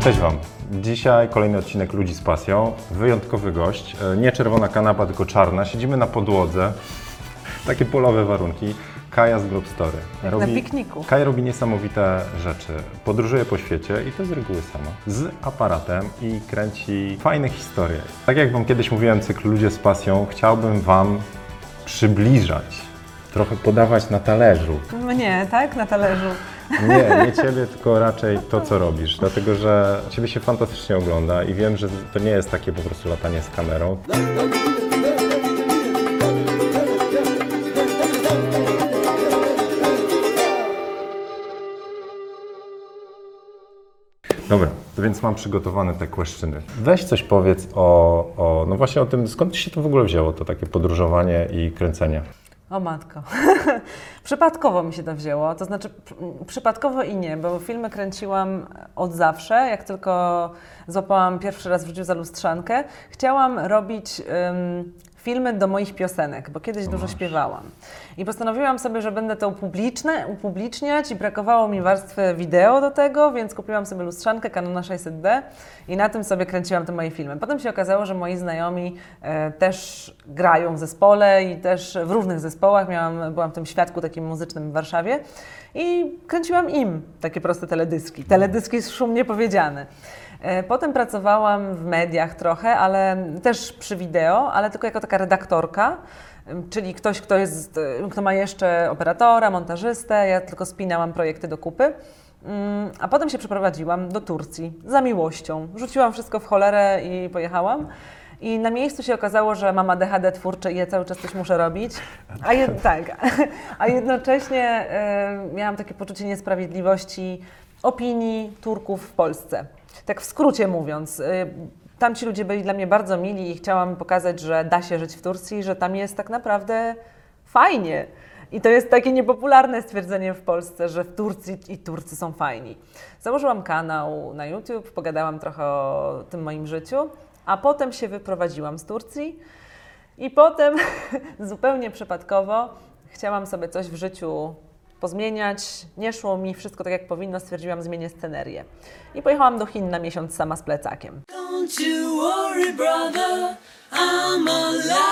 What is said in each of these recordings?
Cześć Wam. Dzisiaj kolejny odcinek Ludzi z Pasją. Wyjątkowy gość. E, Nie czerwona kanapa, tylko czarna. Siedzimy na podłodze. Takie polowe warunki. Kaja z Globe Story. na pikniku. Kaja robi niesamowite rzeczy. Podróżuje po świecie i to z reguły sama. Z aparatem i kręci fajne historie. Tak jak Wam kiedyś mówiłem, cykl Ludzie z Pasją, chciałbym Wam przybliżać, trochę podawać na talerzu Mnie, tak? Na talerzu. Nie, nie ciebie, tylko raczej to, co robisz. Dlatego, że ciebie się fantastycznie ogląda i wiem, że to nie jest takie po prostu latanie z kamerą. Dobra, to więc mam przygotowane te questiony. Weź coś powiedz o, o, no właśnie o tym, skąd się to w ogóle wzięło, to takie podróżowanie i kręcenie. O matko. przypadkowo mi się to wzięło. To znaczy, pr- przypadkowo i nie, bo filmy kręciłam od zawsze. Jak tylko złapałam pierwszy raz w życiu za lustrzankę, chciałam robić ym, filmy do moich piosenek, bo kiedyś dużo śpiewałam. I postanowiłam sobie, że będę to upubliczne, upubliczniać i brakowało mi warstwy wideo do tego, więc kupiłam sobie lustrzankę Canona 600D i na tym sobie kręciłam te moje filmy. Potem się okazało, że moi znajomi e, też grają w zespole i też w różnych zespołach. Miałam, byłam w tym świadku takim muzycznym w Warszawie i kręciłam im takie proste teledyski. Teledyski szumnie powiedziane. E, Potem pracowałam w mediach trochę, ale też przy wideo, ale tylko jako taka redaktorka, czyli ktoś, kto, jest, e, kto ma jeszcze operatora, montażystę, ja tylko spinałam projekty do kupy. Mm, A potem się przeprowadziłam do Turcji za miłością. Rzuciłam wszystko w cholerę i pojechałam. I na miejscu się okazało, że mam ADHD twórcze i ja cały czas coś muszę robić. A jed, tak, a jednocześnie e, miałam takie poczucie niesprawiedliwości opinii Turków w Polsce. Tak w skrócie mówiąc, y, tamci ludzie byli dla mnie bardzo mili i chciałam pokazać, że da się żyć w Turcji, że tam jest tak naprawdę fajnie. I to jest takie niepopularne stwierdzenie w Polsce, że w Turcji i Turcy są fajni. Założyłam kanał na YouTube, pogadałam trochę o tym moim życiu, a potem się wyprowadziłam z Turcji i potem zupełnie przypadkowo chciałam sobie coś w życiu pozmieniać. Nie szło mi wszystko tak jak powinno, stwierdziłam zmienię scenerię. I pojechałam do Chin na miesiąc sama z plecakiem. Don't you worry, brother, I'm alive.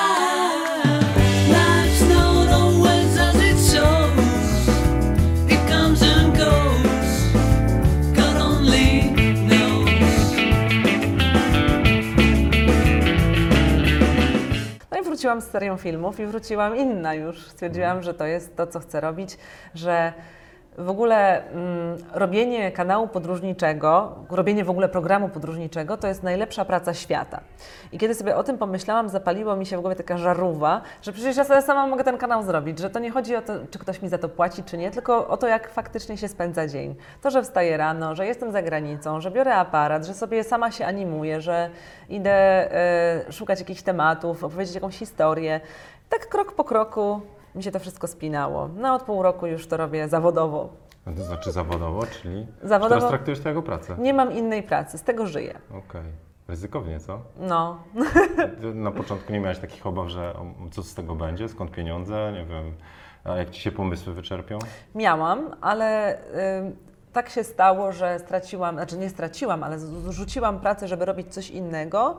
Wróciłam z serią filmów i wróciłam inna już. Stwierdziłam, że to jest to, co chcę robić, że w ogóle mm, robienie kanału podróżniczego, robienie w ogóle programu podróżniczego to jest najlepsza praca świata. I kiedy sobie o tym pomyślałam, zapaliło mi się w głowie taka żarówa, że przecież ja sobie sama mogę ten kanał zrobić, że to nie chodzi o to, czy ktoś mi za to płaci, czy nie, tylko o to, jak faktycznie się spędza dzień. To, że wstaję rano, że jestem za granicą, że biorę aparat, że sobie sama się animuję, że idę e, szukać jakichś tematów, opowiedzieć jakąś historię. Tak krok po kroku mi się to wszystko spinało. No od pół roku już to robię zawodowo. No To znaczy zawodowo, czyli Zawodowo- teraz traktujesz to jako pracę. Nie mam innej pracy, z tego żyję. Okej. Ryzykownie, co? No, Na początku nie miałeś takich obaw, że co z tego będzie, skąd pieniądze, nie wiem, a jak ci się pomysły wyczerpią? miałam, ale y, tak się stało, że straciłam, znaczy nie straciłam, ale z- rzuciłam pracę, żeby robić coś innego,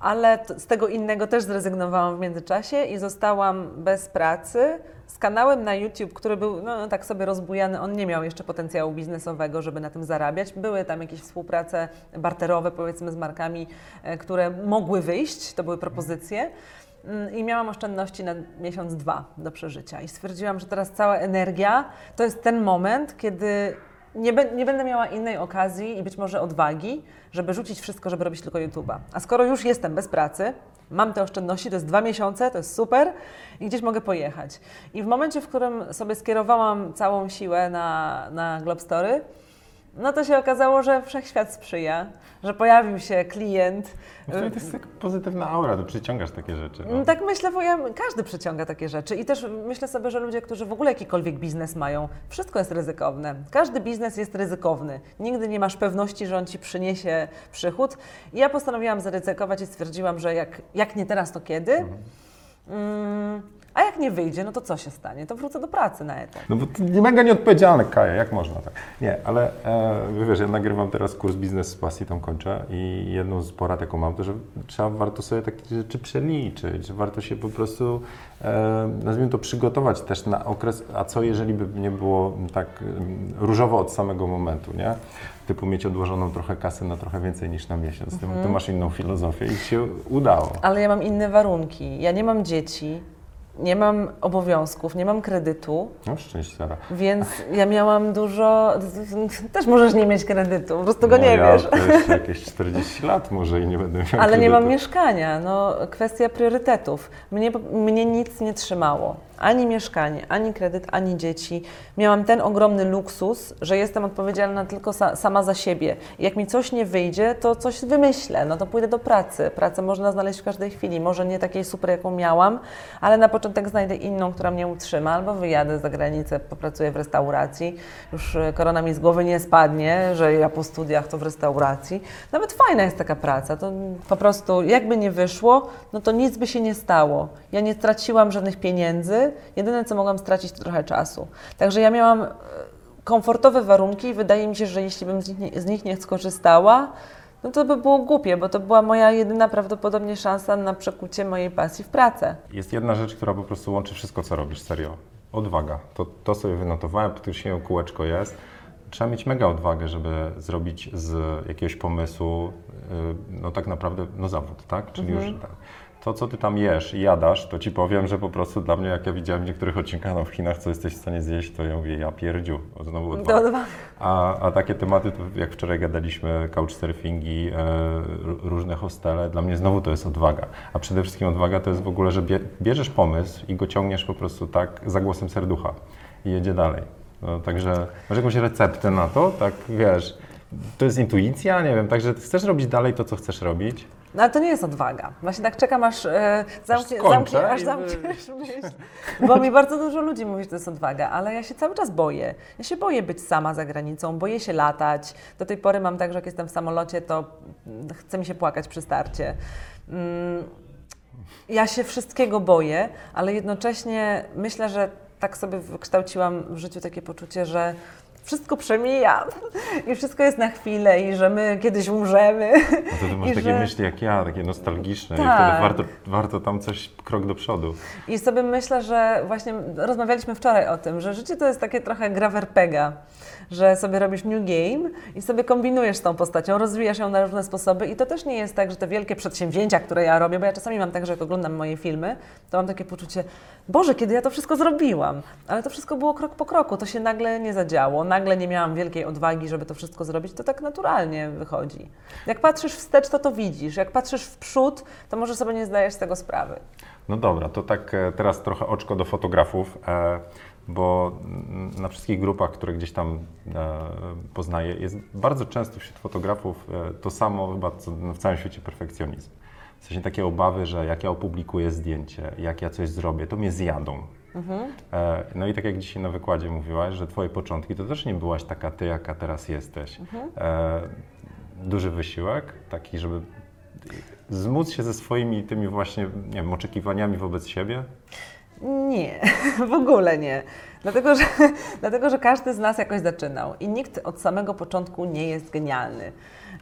ale z tego innego też zrezygnowałam w międzyczasie i zostałam bez pracy z kanałem na YouTube, który był no, tak sobie rozbujany. On nie miał jeszcze potencjału biznesowego, żeby na tym zarabiać. Były tam jakieś współprace barterowe, powiedzmy, z markami, e, które mogły wyjść, to były propozycje. Mm, I miałam oszczędności na miesiąc, dwa do przeżycia. I stwierdziłam, że teraz cała energia to jest ten moment, kiedy nie, be, nie będę miała innej okazji i być może odwagi, żeby rzucić wszystko, żeby robić tylko YouTube'a. A skoro już jestem bez pracy, mam te oszczędności, to jest dwa miesiące, to jest super i gdzieś mogę pojechać. I w momencie, w którym sobie skierowałam całą siłę na, na Globstory, no to się okazało, że wszechświat sprzyja, że pojawił się klient. No to jest tak pozytywna aura, to przyciągasz takie rzeczy. No. Tak myślę, bo ja, każdy przyciąga takie rzeczy i też myślę sobie, że ludzie, którzy w ogóle jakikolwiek biznes mają, wszystko jest ryzykowne. Każdy biznes jest ryzykowny. Nigdy nie masz pewności, że on ci przyniesie przychód. I ja postanowiłam zaryzykować i stwierdziłam, że jak, jak nie teraz, to kiedy? Mm, a jak nie wyjdzie, no to co się stanie? To wrócę do pracy na etat. No bo to nie mega nieodpowiedzialne, Kaja, jak można tak? Nie, ale e, wiesz, ja nagrywam teraz kurs Biznes z Pasji, tam kończę i jedną z porad, jaką mam, to, że trzeba, warto sobie takie rzeczy przeliczyć, że warto się po prostu, e, nazwijmy to, przygotować też na okres, a co jeżeli by nie było tak em, różowo od samego momentu, nie? Typu mieć odłożoną trochę kasy na trochę więcej niż na miesiąc. Ty, ty masz inną filozofię i ci się udało. Ale ja mam inne warunki. Ja nie mam dzieci, nie mam obowiązków, nie mam kredytu, No szczęść, Sara. więc ja miałam dużo. Też możesz nie mieć kredytu, po prostu go no nie ja wiesz. To jeszcze jakieś 40 lat może i nie będę miał Ale nie mam kredytu. mieszkania. No, kwestia priorytetów. Mnie, mnie nic nie trzymało. Ani mieszkanie, ani kredyt, ani dzieci. Miałam ten ogromny luksus, że jestem odpowiedzialna tylko sa, sama za siebie. Jak mi coś nie wyjdzie, to coś wymyślę. No to pójdę do pracy. Pracę można znaleźć w każdej chwili. Może nie takiej super, jaką miałam, ale na początek znajdę inną, która mnie utrzyma, albo wyjadę za granicę, popracuję w restauracji. Już e, korona mi z głowy nie spadnie, że ja po studiach to w restauracji. Nawet fajna jest taka praca. To po prostu jakby nie wyszło, no to nic by się nie stało. Ja nie straciłam żadnych pieniędzy. Jedyne, co mogłam stracić, to trochę czasu. Także ja miałam e, komfortowe warunki i wydaje mi się, że jeśli bym z nich nie, z nich nie skorzystała, no to by było głupie, bo to była moja jedyna prawdopodobnie szansa na przekucie mojej pasji w pracę. Jest jedna rzecz, która po prostu łączy wszystko, co robisz, serio. Odwaga. To, to sobie wynotowałem, podkreśliłem, kółeczko jest. Trzeba mieć mega odwagę, żeby zrobić z jakiegoś pomysłu, yy, no tak naprawdę, no zawód, tak? Czyli już tak. To, co ty tam jesz i jadasz, to ci powiem, że po prostu dla mnie, jak ja widziałem w niektórych odcinkach no, w Chinach, co jesteś w stanie zjeść, to ja mówię, ja pierdziu. O, Znowu odwaga. A, a takie tematy, jak wczoraj gadaliśmy, couchsurfingi, e, różne hostele, dla mnie znowu to jest odwaga. A przede wszystkim odwaga to jest w ogóle, że bie, bierzesz pomysł i go ciągniesz po prostu tak za głosem serducha i jedzie dalej. No, także masz jakąś receptę na to, tak wiesz, to jest intuicja, nie wiem, także chcesz robić dalej to, co chcesz robić. No ale to nie jest odwaga. Właśnie tak czekam, aż e, zamknie, skończę zamknie, aż zamkniesz myśl. Bo mi bardzo dużo ludzi mówi, że to jest odwaga, ale ja się cały czas boję. Ja się boję być sama za granicą, boję się latać. Do tej pory mam tak, że jak jestem w samolocie, to chce mi się płakać przy starcie. Mm, ja się wszystkiego boję, ale jednocześnie myślę, że tak sobie wykształciłam w życiu takie poczucie, że wszystko przemija i wszystko jest na chwilę i że my kiedyś umrzemy. No to ty masz I takie że- myśli jak ja, takie nostalgiczne i Tak. wtedy warto, warto tam coś krok do przodu. I sobie myślę, że właśnie rozmawialiśmy wczoraj o tym, że życie to jest takie trochę gra w RPGa, że sobie robisz new game i sobie kombinujesz z tą postacią, rozwijasz ją na różne sposoby i to też nie jest tak, że te wielkie przedsięwzięcia, które ja robię, bo ja czasami mam tak, że jak oglądam moje filmy, to mam takie poczucie, Boże, kiedy ja to wszystko zrobiłam, ale to wszystko było krok po kroku, to się nagle nie zadziało, nagle nie miałam wielkiej odwagi, żeby to wszystko zrobić, to tak naturalnie wychodzi. Jak patrzysz wstecz, to to widzisz, jak patrzysz w przód, to może sobie nie zdajesz z tego sprawy. No dobra, to tak e, teraz trochę oczko do fotografów, e, bo na wszystkich grupach, które gdzieś tam e, poznaję, jest bardzo często wśród fotografów e, to samo chyba co w całym świecie perfekcjonizm. W sensie takie obawy, że jak ja opublikuję zdjęcie, jak ja coś zrobię, to mnie zjadą. E, No i tak jak dzisiaj na wykładzie mówiłaś, że twoje początki to też nie byłaś taka ty, jaka teraz jesteś. E, Duży wysiłek, taki, żeby zmóc się ze swoimi tymi właśnie, nie wiem, oczekiwaniami wobec siebie. Nie, w ogóle nie. Dlatego że, dlatego, że każdy z nas jakoś zaczynał i nikt od samego początku nie jest genialny.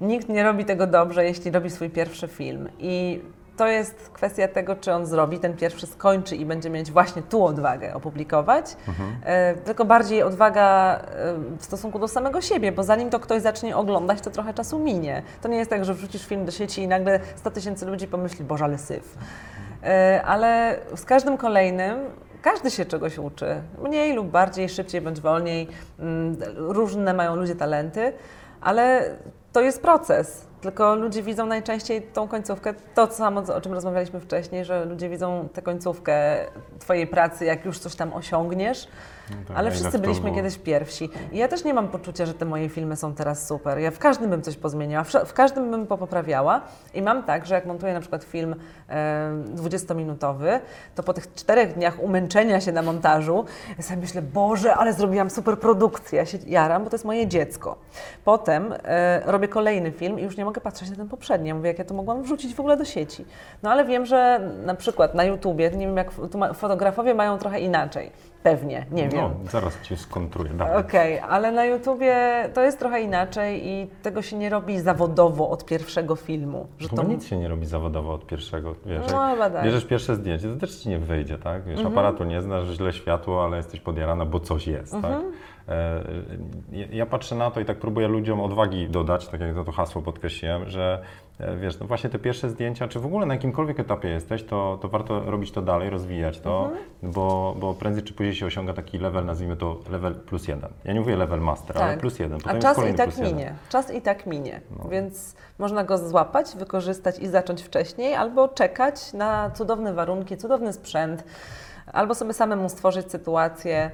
Nikt nie robi tego dobrze, jeśli robi swój pierwszy film. I to jest kwestia tego, czy on zrobi, ten pierwszy skończy i będzie mieć właśnie tu odwagę opublikować, e, tylko bardziej odwaga e, w stosunku do samego siebie, bo zanim to ktoś zacznie oglądać, to trochę czasu minie. To nie jest tak, że wrzucisz film do sieci i nagle 100 tysięcy ludzi pomyśli, Boże, ale syf. E, ale z każdym kolejnym każdy się czegoś uczy. Mniej lub bardziej, szybciej bądź wolniej. Mm, Różne mają ludzie talenty, ale to jest proces. Tylko ludzie widzą najczęściej tą końcówkę, to samo, o czym rozmawialiśmy wcześniej, że ludzie widzą tę końcówkę Twojej pracy, jak już coś tam osiągniesz. Tak, Ale wszyscy byliśmy było? kiedyś pierwsi. I ja też nie mam poczucia, że te moje filmy są teraz super. Ja w każdym bym coś pozmieniała, w, każdym bym popoprawiała. I mam tak, że jak montuję na przykład film e, 20-minutowy, to po tych czterech dniach umęczenia się na montażu, ja sobie myślę, Boże, ale zrobiłam super produkcję. Ja się jaram, bo to jest moje dziecko. Potem e, robię kolejny film i już nie mogę patrzeć na ten poprzedni. Ja mówię, jak ja to mogłam wrzucić w ogóle do sieci. No ale wiem, że na przykład na YouTubie, nie wiem jak fotografowie mają trochę inaczej. Pewnie, nie wiem. No, zaraz Ci skontruję. Okej, ale na YouTubie to jest trochę inaczej i tego się nie robi zawodowo od pierwszego filmu. Że Chyba to nic się nie robi zawodowo od pierwszego, wiesz, No, jak bierzesz pierwsze zdjęcie, to też Ci nie wyjdzie, tak? Wiesz, Mhm. aparatu nie znasz, źle światło, ale jesteś podjarana, bo coś jest, Mhm. tak? E, ja- patrzę na to i tak próbuję ludziom odwagi dodać, tak jak to, to hasło podkreśliłem, że wiesz, no właśnie te pierwsze zdjęcia, czy w ogóle na jakimkolwiek etapie jesteś, to, to warto robić to dalej, rozwijać to, Mhm. bo, bo prędzej czy później się osiąga taki level, nazwijmy to level plus jeden. Ja nie mówię level master, ale plus jeden. Potem Tak. A czas i tak plus jeden. No. minie. Czas i tak minie. Więc można go złapać, wykorzystać i zacząć wcześniej, albo czekać na cudowne warunki, cudowny sprzęt, albo sobie samemu stworzyć sytuację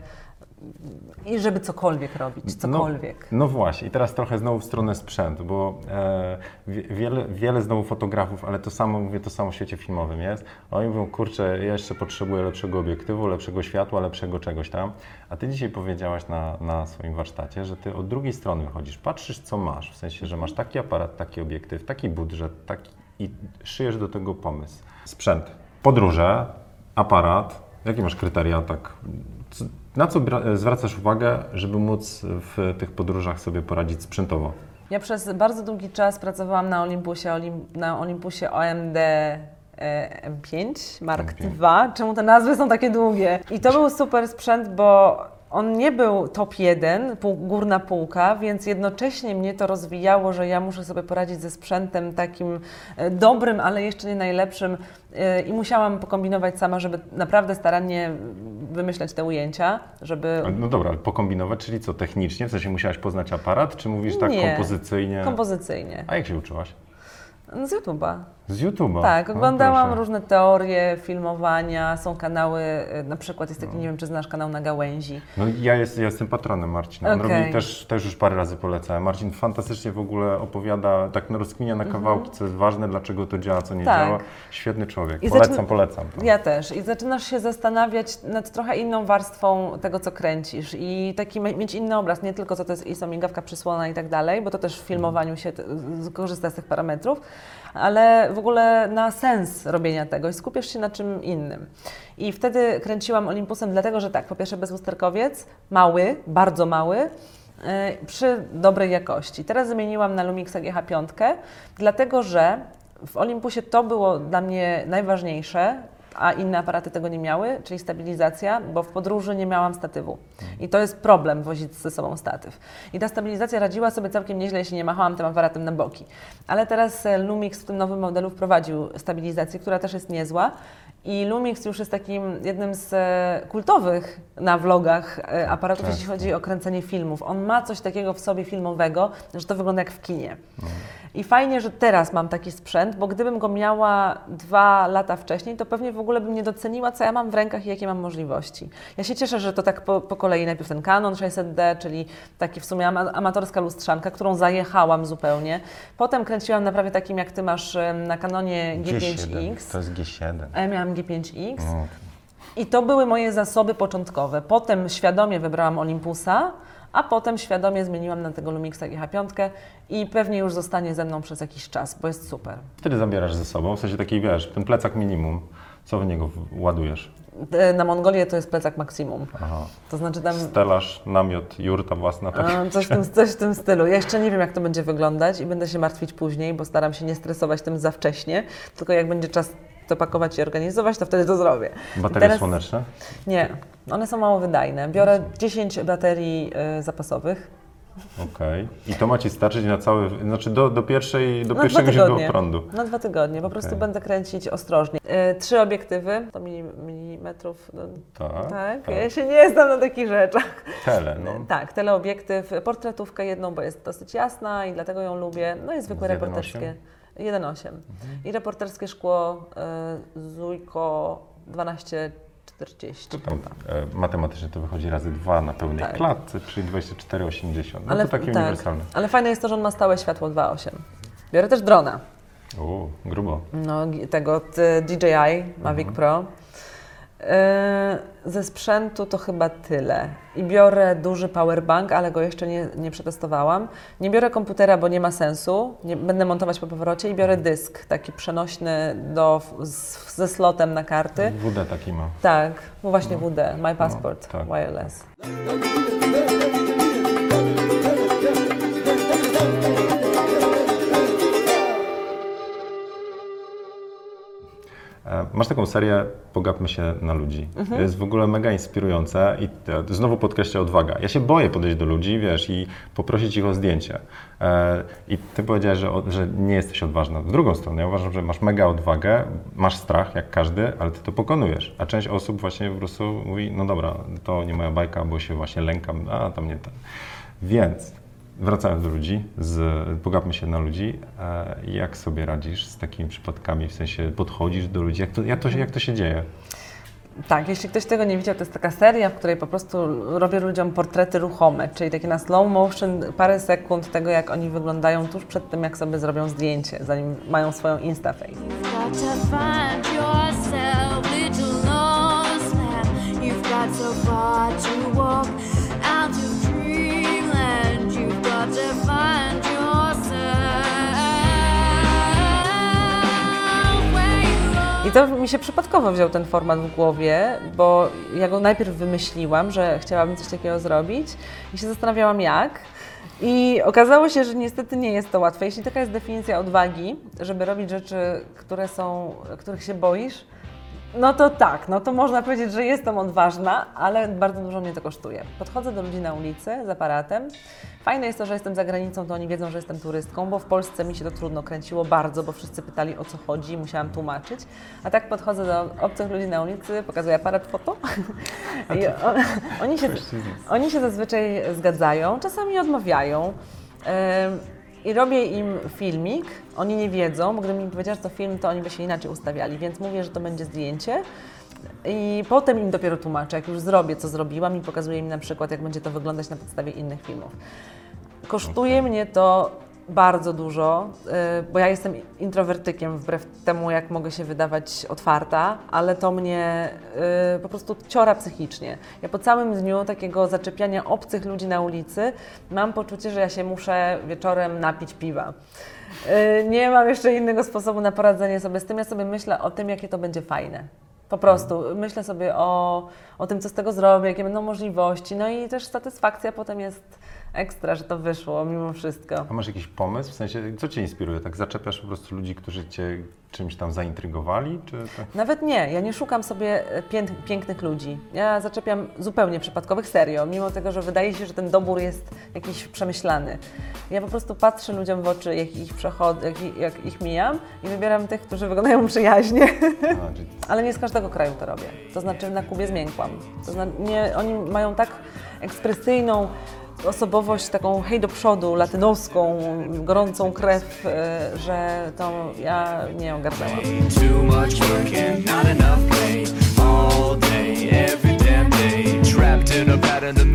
i żeby cokolwiek robić, cokolwiek. No, no właśnie, i teraz trochę znowu w stronę sprzętu, bo e, wie- wiele, wiele znowu fotografów, ale to samo, mówię, to samo w świecie filmowym jest. Oni mówią, kurczę, ja jeszcze potrzebuję lepszego obiektywu, lepszego światła, lepszego czegoś tam. A ty dzisiaj powiedziałaś na, na swoim warsztacie, że ty od drugiej strony wychodzisz, patrzysz co masz, w sensie, że masz taki aparat, taki obiektyw, taki budżet, taki i szyjesz do tego pomysł. Sprzęt, podróże, aparat, jakie masz kryteria, tak? Na co zwracasz uwagę, żeby móc w tych podróżach sobie poradzić sprzętowo? Ja przez bardzo długi czas pracowałam na Olympusie, na Olympusie OMD e, M5 Mark M5. II. Czemu te nazwy są takie długie? I to był super sprzęt, bo on nie był top 1, pół, górna półka, więc jednocześnie mnie to rozwijało, że ja muszę sobie poradzić ze sprzętem takim e, dobrym, ale jeszcze nie najlepszym e, i musiałam pokombinować sama, żeby naprawdę starannie wymyślać te ujęcia, żeby No dobra, ale pokombinować, czyli co, technicznie? W sensie musiałaś poznać aparat, czy mówisz tak Nie. kompozycyjnie? kompozycyjnie. A jak się uczyłaś? No, Z YouTube'a. Z YouTube'a? Tak, No, oglądałam proszę. różne teorie filmowania, są kanały, na przykład jest taki, nie wiem czy znasz kanał na gałęzi. No ja, jest, ja jestem patronem Marcina. On robi też, też już parę razy polecałem. Marcin fantastycznie w ogóle opowiada, tak rozkminia na kawałki, co jest ważne, dlaczego to działa, co nie Mhm. Tak. działa. Świetny człowiek. I polecam, zaczyna- polecam. Ja też. I zaczynasz się zastanawiać nad trochę inną warstwą tego, co kręcisz i taki mieć inny obraz, nie tylko co to jest ISO, migawka, przysłona i tak dalej, bo to też w filmowaniu się korzysta z tych parametrów, ale w ogóle na sens robienia tego i skupiasz się na czym innym. I wtedy kręciłam Olympusem, dlatego że tak, po pierwsze bezlusterkowiec, mały, bardzo mały, yy, przy dobrej jakości. Teraz zmieniłam na Lumixa GH5, dlatego że w Olympusie to było dla mnie najważniejsze, a inne aparaty tego nie miały, czyli stabilizacja, bo w podróży nie miałam statywu. I to jest problem wozić ze sobą statyw. I ta stabilizacja radziła sobie całkiem nieźle, jeśli nie machałam tym aparatem na boki. Ale teraz e, Lumix w tym nowym modelu wprowadził stabilizację, która też jest niezła. I Lumix już jest takim jednym z e, kultowych na vlogach e, aparatów, Tak. jeśli chodzi o kręcenie filmów. On ma coś takiego w sobie filmowego, że to wygląda jak w kinie. I fajnie, że teraz mam taki sprzęt, bo gdybym go miała dwa lata wcześniej, to pewnie w ogóle bym nie doceniła, co ja mam w rękach i jakie mam możliwości. Ja się cieszę, że to tak po, po kolei najpierw ten Canon 600D, czyli taki w sumie ama, amatorska lustrzanka, którą zajechałam zupełnie. Potem kręciłam na prawie takim, jak ty masz na Canonie G5X, To jest G7. a ja miałam G5X. No, I to były moje zasoby początkowe. Potem świadomie wybrałam Olympusa, a potem świadomie zmieniłam na tego Lumixa GH5 i pewnie już zostanie ze mną przez jakiś czas, bo jest super. Wtedy zabierasz ze sobą, w sensie taki, wiesz, ten plecak minimum, co w niego ładujesz? E, Na Mongolię to jest plecak maksimum. Aha. To znaczy tam Stelaż, namiot, jurta własna, tak? coś w, tym, coś w tym stylu. Ja jeszcze nie wiem, jak to będzie wyglądać i będę się martwić później, bo staram się nie stresować tym za wcześnie, tylko jak będzie czas to pakować i organizować, to wtedy to zrobię. Baterie Teraz- słoneczne? Nie, one są mało wydajne. Biorę 10 baterii e, zapasowych. Okej. I to ma Ci starczyć na cały, znaczy do, do pierwszej, do Na pierwszego źródła prądu. Na dwa tygodnie. Po prostu Okej. będę kręcić ostrożnie. E, trzy obiektywy, to mili, milimetrów. No, Tak, tak, tak. ja się nie znam na takich rzeczach. Tele, no. Tak, teleobiektyw, portretówkę jedną, bo jest dosyć jasna i dlatego ją lubię. No i zwykłe Z 1.8? reporterskie. 1.8. I reporterskie szkło e, Zujko 1240. To tam e, matematycznie to wychodzi razy dwa na pełnej Tak. klatce, czyli 24,80. No Ale, to takie tak, uniwersalne. ale fajne jest to, że on ma stałe światło 2.8. Biorę też drona. O, grubo. No, tego DJI Mavic Mhm. Pro. Yy, Ze sprzętu to chyba tyle. I biorę duży powerbank, ale go jeszcze nie, nie przetestowałam. Nie biorę komputera, bo nie ma sensu. Nie, będę montować po powrocie i biorę dysk taki przenośny do, z, ze slotem na karty. WD taki ma. Tak, no właśnie WD, My Passport tak. Wireless. Masz taką serię Pogapmy się na ludzi. To jest w ogóle mega inspirujące i znowu podkreślę odwaga. Ja się boję podejść do ludzi, wiesz, i poprosić ich o zdjęcie. E, I ty powiedziałeś, że, że nie jesteś odważna. W drugą stronę, ja uważam, że masz mega odwagę, masz strach, jak każdy, ale ty to pokonujesz. A część osób właśnie po prostu mówi, no dobra, to nie moja bajka, bo się właśnie lękam, a tam nie ten. Więc Wracając do ludzi, z, pogapmy się na ludzi. E, jak sobie radzisz z takimi przypadkami? W sensie podchodzisz do ludzi? Jak to, jak to, się, jak to się dzieje? Tak, jeśli ktoś tego nie widział, to jest taka seria, w której po prostu robię ludziom portrety ruchome, czyli takie na slow motion, parę sekund tego, jak oni wyglądają tuż przed tym, jak sobie zrobią zdjęcie, zanim mają swoją instaface. You've I to mi się przypadkowo wziął ten format w głowie, bo ja go najpierw wymyśliłam, że chciałabym coś takiego zrobić i się zastanawiałam jak. I okazało się, że niestety nie jest to łatwe. Jeśli taka jest definicja odwagi, żeby robić rzeczy, które są, których się boisz, no to tak, no to można powiedzieć, że jestem odważna, ale bardzo dużo mnie to kosztuje. Podchodzę do ludzi na ulicy z aparatem. Fajne jest to, że jestem za granicą, to oni wiedzą, że jestem turystką, bo w Polsce mi się to trudno kręciło bardzo, bo wszyscy pytali o co chodzi i musiałam tłumaczyć. A tak podchodzę do obcych ludzi na ulicy, pokazuję aparat foto i o, oni, się, oni się zazwyczaj zgadzają, czasami odmawiają. I robię im filmik, oni nie wiedzą, bo gdybym im powiedziała, że to film, to oni by się inaczej ustawiali, więc mówię, że to będzie zdjęcie. I potem im dopiero tłumaczę, jak już zrobię, co zrobiłam i pokazuję im na przykład, jak będzie to wyglądać na podstawie innych filmów. Kosztuje mnie to bardzo dużo, y, bo ja jestem introwertykiem, wbrew temu, jak mogę się wydawać otwarta, ale to mnie y, po prostu ciora psychicznie. Ja po całym dniu takiego zaczepiania obcych ludzi na ulicy mam poczucie, że ja się muszę wieczorem napić piwa. Y, Nie mam jeszcze innego sposobu na poradzenie sobie z tym. Ja sobie myślę o tym, jakie to będzie fajne. Po prostu myślę sobie o, o tym, co z tego zrobię, jakie będą możliwości. No i też satysfakcja potem jest ekstra, że to wyszło mimo wszystko. A masz jakiś pomysł? W sensie, co Cię inspiruje? Tak zaczepiasz po prostu ludzi, którzy Cię czymś tam zaintrygowali? Czy tak? Nawet nie, ja nie szukam sobie e, pięk, pięknych ludzi. Ja zaczepiam zupełnie przypadkowych, serio, mimo tego, że wydaje się, że ten dobór jest jakiś przemyślany. Ja po prostu patrzę ludziom w oczy, jak ich przechodzę, jak, jak ich mijam i wybieram tych, którzy wyglądają przyjaźnie. A, czyli Ale nie z każdego kraju to robię. To znaczy na Kubie zmiękłam. To znaczy, nie, oni mają tak ekspresyjną osobowość, taką hej do przodu, latynoską, gorącą krew, e, że to ja nie ogarnęłam.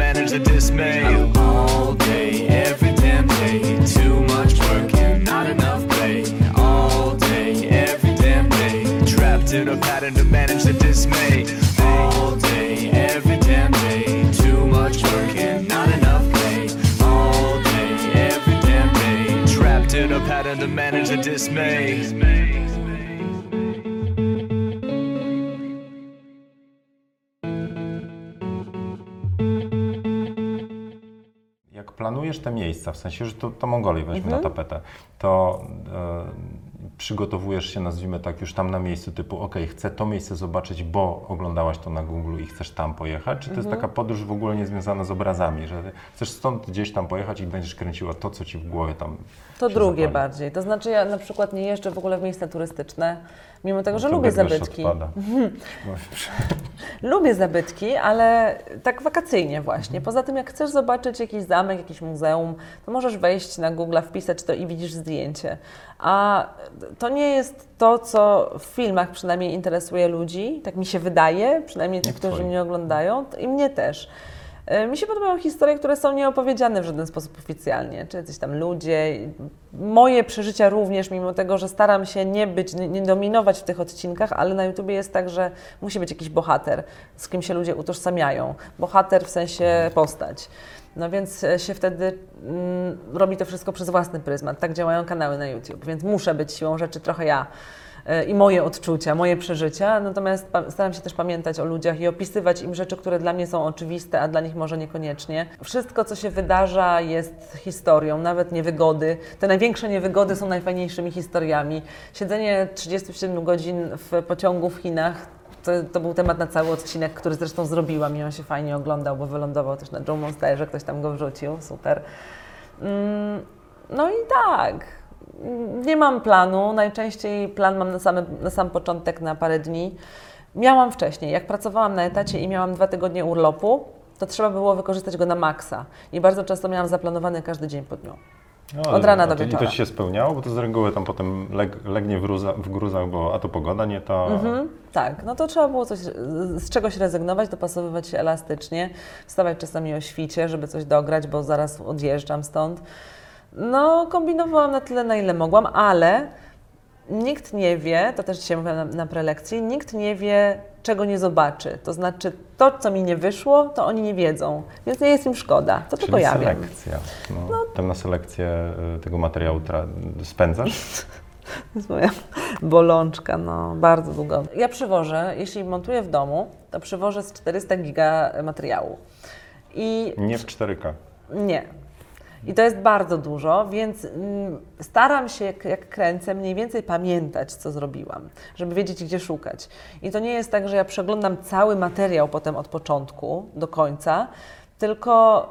Managed to dismay. All day, every damn day. Too much work and not enough play. All day, every damn day. Trapped in a pattern that managed to dismay. All day, every damn day. Too much work a pattern dismay. Planujesz te miejsca, w sensie, że to, to Mongolię weźmy na tapetę, to e, przygotowujesz się, nazwijmy tak, już tam na miejscu, typu, ok, chcę to miejsce zobaczyć, bo oglądałaś to na Google i chcesz tam pojechać? Czy to jest taka podróż w ogóle niezwiązana z obrazami, że chcesz stąd gdzieś tam pojechać i będziesz kręciła to, co ci w głowie tam To drugie zapali? bardziej. To znaczy ja na przykład nie jeżdżę w ogóle w miejsca turystyczne, mimo tego, że To lubię zabytki. Lubię zabytki, ale tak wakacyjnie właśnie. Poza tym, jak chcesz zobaczyć jakiś zamek, jakieś muzeum, to możesz wejść na Google, wpisać to i widzisz zdjęcie. A to nie jest to, co w filmach przynajmniej interesuje ludzi, tak mi się wydaje, przynajmniej tych, którzy mnie oglądają, i mnie też. E, Mi się podobają historie, które są nieopowiedziane w żaden sposób oficjalnie, czy jacyś tam ludzie. Moje przeżycia również, mimo tego, że staram się nie być, nie dominować w tych odcinkach, ale na YouTubie jest tak, że musi być jakiś bohater, z kim się ludzie utożsamiają. Bohater w sensie postać. No więc e, się wtedy mm, robi to wszystko przez własny pryzmat. Tak działają kanały na YouTube, więc muszę być siłą rzeczy trochę ja i moje odczucia, moje przeżycia. Natomiast staram się też pamiętać o ludziach i opisywać im rzeczy, które dla mnie są oczywiste, a dla nich może niekoniecznie. Wszystko, co się wydarza, jest historią, nawet niewygody. Te największe niewygody są najfajniejszymi historiami. Siedzenie 37 godzin w pociągu w Chinach. To, to był temat na cały odcinek, który zresztą zrobiłam i on się fajnie oglądał, bo wylądował też na Joe Monsterze, ktoś tam go wrzucił, super. Mm, No i tak, nie mam planu. Najczęściej plan mam na, same, na sam początek, na parę dni. Miałam wcześniej, jak pracowałam na etacie i miałam dwa tygodnie urlopu, to trzeba było wykorzystać go na maksa. I bardzo często miałam zaplanowany każdy dzień po dniu. No, Od rana do to, I wieczora. to ci się spełniało, bo to z reguły tam potem leg, legnie w, gruza, w gruzach, bo a to pogoda nie ta. Mhm, tak, no to trzeba było coś, z czegoś rezygnować, dopasowywać się elastycznie, wstawać czasami o świcie, żeby coś dograć, bo zaraz odjeżdżam stąd. No, kombinowałam na tyle, na ile mogłam, ale nikt nie wie, to też dzisiaj mówiłam na, na prelekcji, nikt nie wie, czego nie zobaczy. To znaczy, to, co mi nie wyszło, to oni nie wiedzą, więc nie jest im szkoda. To tylko Czyli ja wiem. selekcja. No, Tam na selekcję y, tego materiału tra- spędzasz? To jest moja bolączka, no bardzo długo. Ja przywożę, jeśli montuję w domu, to przywożę z 400 giga materiału. I Nie w 4K. nie. I to jest bardzo dużo, więc mm, staram się, jak, kręcę, mniej więcej pamiętać, co zrobiłam, żeby wiedzieć, gdzie szukać. I to nie jest tak, że ja przeglądam cały materiał potem od początku do końca, tylko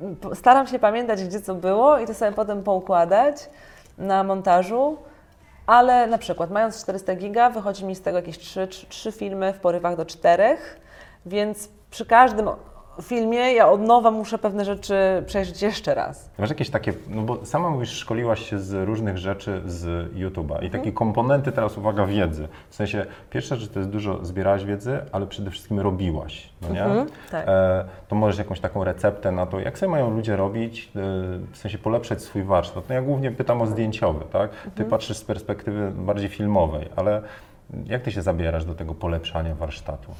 mm, staram się pamiętać, gdzie co było i to sobie potem poukładać na montażu. Ale na przykład, mając 400 giga, wychodzi mi z tego jakieś 3, 3 filmy w porywach do 4, więc przy każdym filmie ja od nowa muszę pewne rzeczy przejrzeć jeszcze raz. Masz jakieś takie, no bo sama mówisz, szkoliłaś się z różnych rzeczy z YouTube'a i Mhm. takie komponenty teraz, uwaga, wiedzy. W sensie, pierwsza rzecz to jest dużo zbierałaś wiedzy, ale przede wszystkim robiłaś, no nie? Mhm, tak. E, to możesz jakąś taką receptę na to, jak sobie mają ludzie robić, e, w sensie polepszać swój warsztat. No ja głównie pytam o zdjęciowy, tak? Ty Mhm. patrzysz z perspektywy bardziej filmowej, ale jak ty się zabierasz do tego polepszania warsztatu?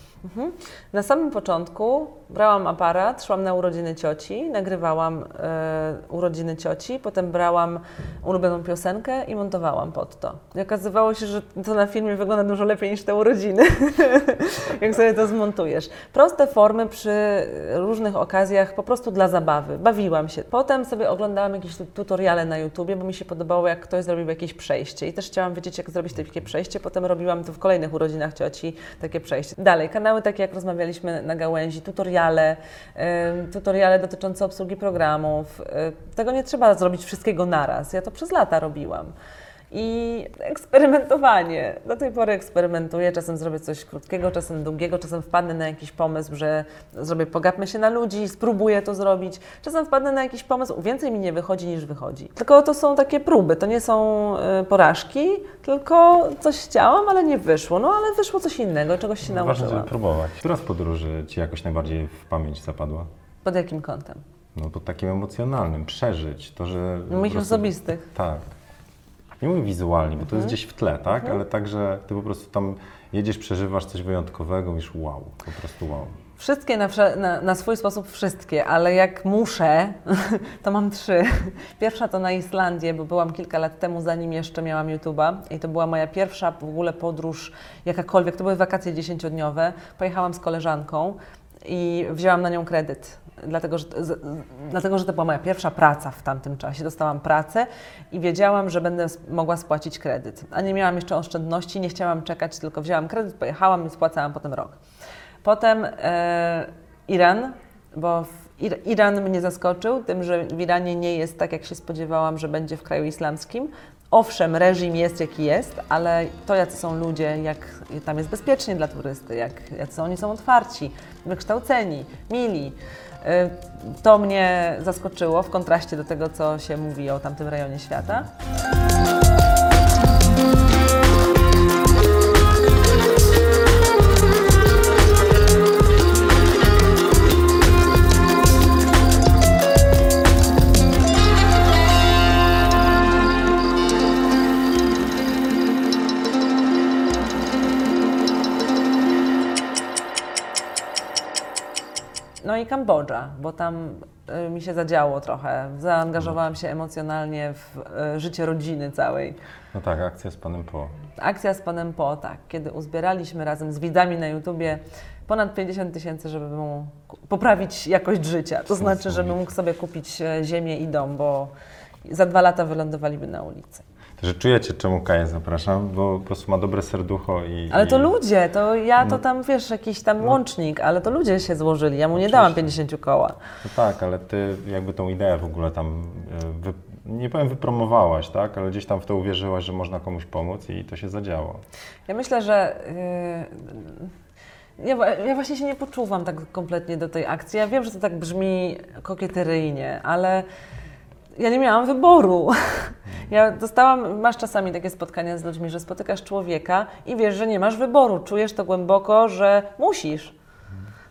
Na samym początku brałam aparat, szłam na urodziny cioci, nagrywałam e, urodziny cioci, potem brałam ulubioną piosenkę i montowałam pod to. I okazywało się, że to na filmie wygląda dużo lepiej niż te urodziny, jak sobie to zmontujesz. Proste formy przy różnych okazjach, po prostu dla zabawy. Bawiłam się. Potem sobie oglądałam jakieś tu- tutoriale na YouTubie, bo mi się podobało, jak ktoś zrobił jakieś przejście i też chciałam wiedzieć, jak zrobić takie przejście. Potem robiłam to w kolejnych urodzinach cioci, takie przejście. Dalej, kanały takie, jak rozmawialiśmy na gałęzi, tutoriale, tutoriale dotyczące obsługi programów. E, Tego nie trzeba zrobić wszystkiego naraz. Ja to przez lata robiłam. I eksperymentowanie. Do tej pory eksperymentuję. Czasem zrobię coś krótkiego, czasem długiego, czasem wpadnę na jakiś pomysł, że zrobię pogapmy się na ludzi, spróbuję to zrobić. Czasem wpadnę na jakiś pomysł, więcej mi nie wychodzi niż wychodzi. Tylko to są takie próby, to nie są y, porażki, tylko coś chciałam, ale nie wyszło. No ale wyszło coś innego, czegoś się Ważne, nauczyłam. żeby próbować. Która z podróży Ci jakoś najbardziej w pamięć zapadła? Pod jakim kątem? No pod takim emocjonalnym, przeżyć, to, że... Moich prostu- osobistych. Tak. Nie mówię wizualnie, bo to Mhm. jest gdzieś w tle, tak? Ale także Ty po prostu tam jedziesz, przeżywasz coś wyjątkowego, mówisz wow, po prostu wow. Wszystkie na, na, na swój sposób wszystkie, ale jak muszę, to mam trzy. Pierwsza to na Islandię, bo byłam kilka lat temu, zanim jeszcze miałam YouTube'a i to była moja pierwsza w ogóle podróż jakakolwiek. To były wakacje dziesięciodniowe. Pojechałam z koleżanką i wzięłam na nią kredyt. Dlatego że, z, dlatego, że to była moja pierwsza praca w tamtym czasie. Dostałam pracę i wiedziałam, że będę mogła spłacić kredyt. A nie miałam jeszcze oszczędności, nie chciałam czekać, tylko wzięłam kredyt, pojechałam i spłacałam potem rok. Potem e, Iran, bo Iran mnie zaskoczył tym, że w Iranie nie jest tak, jak się spodziewałam, że będzie w kraju islamskim. Owszem, reżim jest jaki jest, ale to, jacy są ludzie, jak tam jest bezpiecznie dla turysty, jak, jacy oni są otwarci, wykształceni, mili. E, To mnie zaskoczyło w kontraście do tego, co się mówi o tamtym rejonie świata. I Kambodża, bo tam y, mi się zadziało trochę. Zaangażowałam się emocjonalnie w y, życie rodziny całej. No tak, akcja z panem Po. Akcja z panem Po, tak, kiedy uzbieraliśmy razem z widzami na YouTubie ponad 50 tysięcy, żeby mu poprawić jakość życia. To znaczy, żeby mógł sobie kupić e, ziemię i dom, bo za dwa lata wylądowaliby na ulicy. Także czujecie, czemu Kaję zapraszam, bo po prostu ma dobre serducho i... Ale to i... ludzie, to ja to tam, wiesz, jakiś tam łącznik, ale to ludzie się złożyli, ja mu nie dałam 50 koła. No tak, ale ty jakby tą ideę w ogóle tam, e, wy, nie powiem wypromowałaś, tak, ale gdzieś tam w to uwierzyłaś, że można komuś pomóc i to się zadziało. Ja myślę, że yy, ja, ja właśnie się nie poczuwam tak kompletnie do tej akcji. Ja wiem, że to tak brzmi kokieteryjnie, ale ja nie miałam wyboru. Ja dostałam, masz czasami takie spotkania z ludźmi, że spotykasz człowieka i wiesz, że nie masz wyboru. Czujesz to głęboko, że musisz.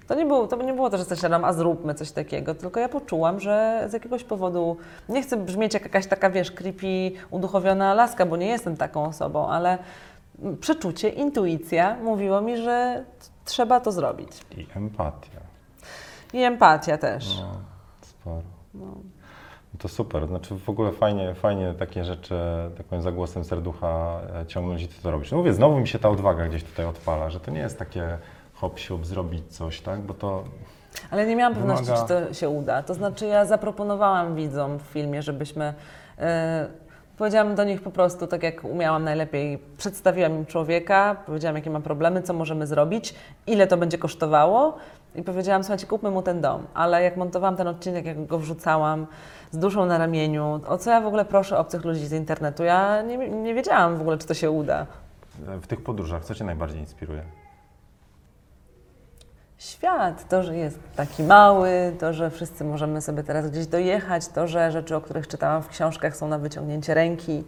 To nie, było, to nie było to, że coś tam, a zróbmy coś takiego, tylko ja poczułam, że z jakiegoś powodu, nie chcę brzmieć jak jakaś taka, wiesz, creepy, uduchowiona laska, bo nie jestem taką osobą, ale przeczucie, intuicja mówiło mi, że trzeba to zrobić. I empatia. I empatia też. No, sporo. No to super, znaczy w ogóle fajnie, fajnie takie rzeczy, tak powiem, za głosem serducha e, ciągnąć i ty to robisz. No mówię, znowu mi się ta odwaga gdzieś tutaj odpala, że to nie jest takie hop siup zrobić coś, tak, bo to Ale nie miałam pewności, Wymaga- czy to się uda. To znaczy, ja zaproponowałam widzom w filmie, żebyśmy. e, powiedziałam do nich po prostu, tak jak umiałam najlepiej, przedstawiłam im człowieka, powiedziałam, jakie ma problemy, co możemy zrobić, ile to będzie kosztowało. I powiedziałam, słuchajcie, kupmy mu ten dom. Ale jak montowałam ten odcinek, jak go wrzucałam z duszą na ramieniu, o co ja w ogóle proszę obcych ludzi z internetu, ja nie, nie wiedziałam w ogóle, czy to się uda. w tych podróżach, co cię najbardziej inspiruje? Świat, to, że jest taki mały, to, że wszyscy możemy sobie teraz gdzieś dojechać, to, że rzeczy, o których czytałam w książkach są na wyciągnięcie ręki,